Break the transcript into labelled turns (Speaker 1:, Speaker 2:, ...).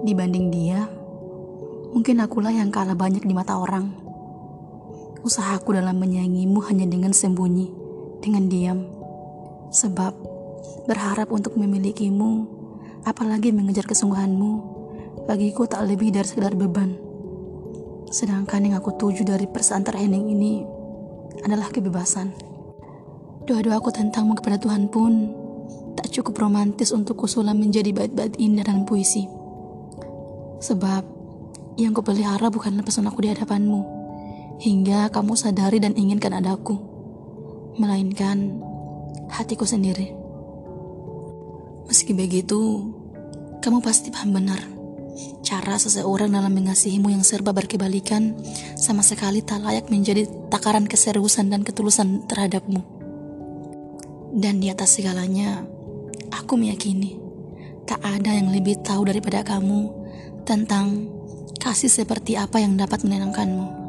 Speaker 1: Dibanding dia, mungkin akulah yang kalah banyak di mata orang. Usahaku dalam menyayangimu hanya dengan sembunyi, dengan diam. Sebab berharap untuk memilikimu, apalagi mengejar kesungguhanmu, bagiku tak lebih dari sekedar beban. Sedangkan yang aku tuju dari persantar Henning ini adalah kebebasan. Doa-doaku tentangmu kepada Tuhan pun tak cukup romantis untuk kusulam menjadi bait-bait indah dan puisi. Sebab yang kupelihara bukanlah pesonaku di hadapanmu, hingga kamu sadari dan inginkan adaku, melainkan hatiku sendiri. Meski begitu, kamu pasti paham benar. Cara seseorang dalam mengasihimu yang serba berkebalikan sama sekali tak layak menjadi takaran keseriusan dan ketulusan terhadapmu. Dan di atas segalanya, Aku meyakini tak ada yang lebih tahu daripada kamu tentang kasih seperti apa yang dapat menenangkanmu.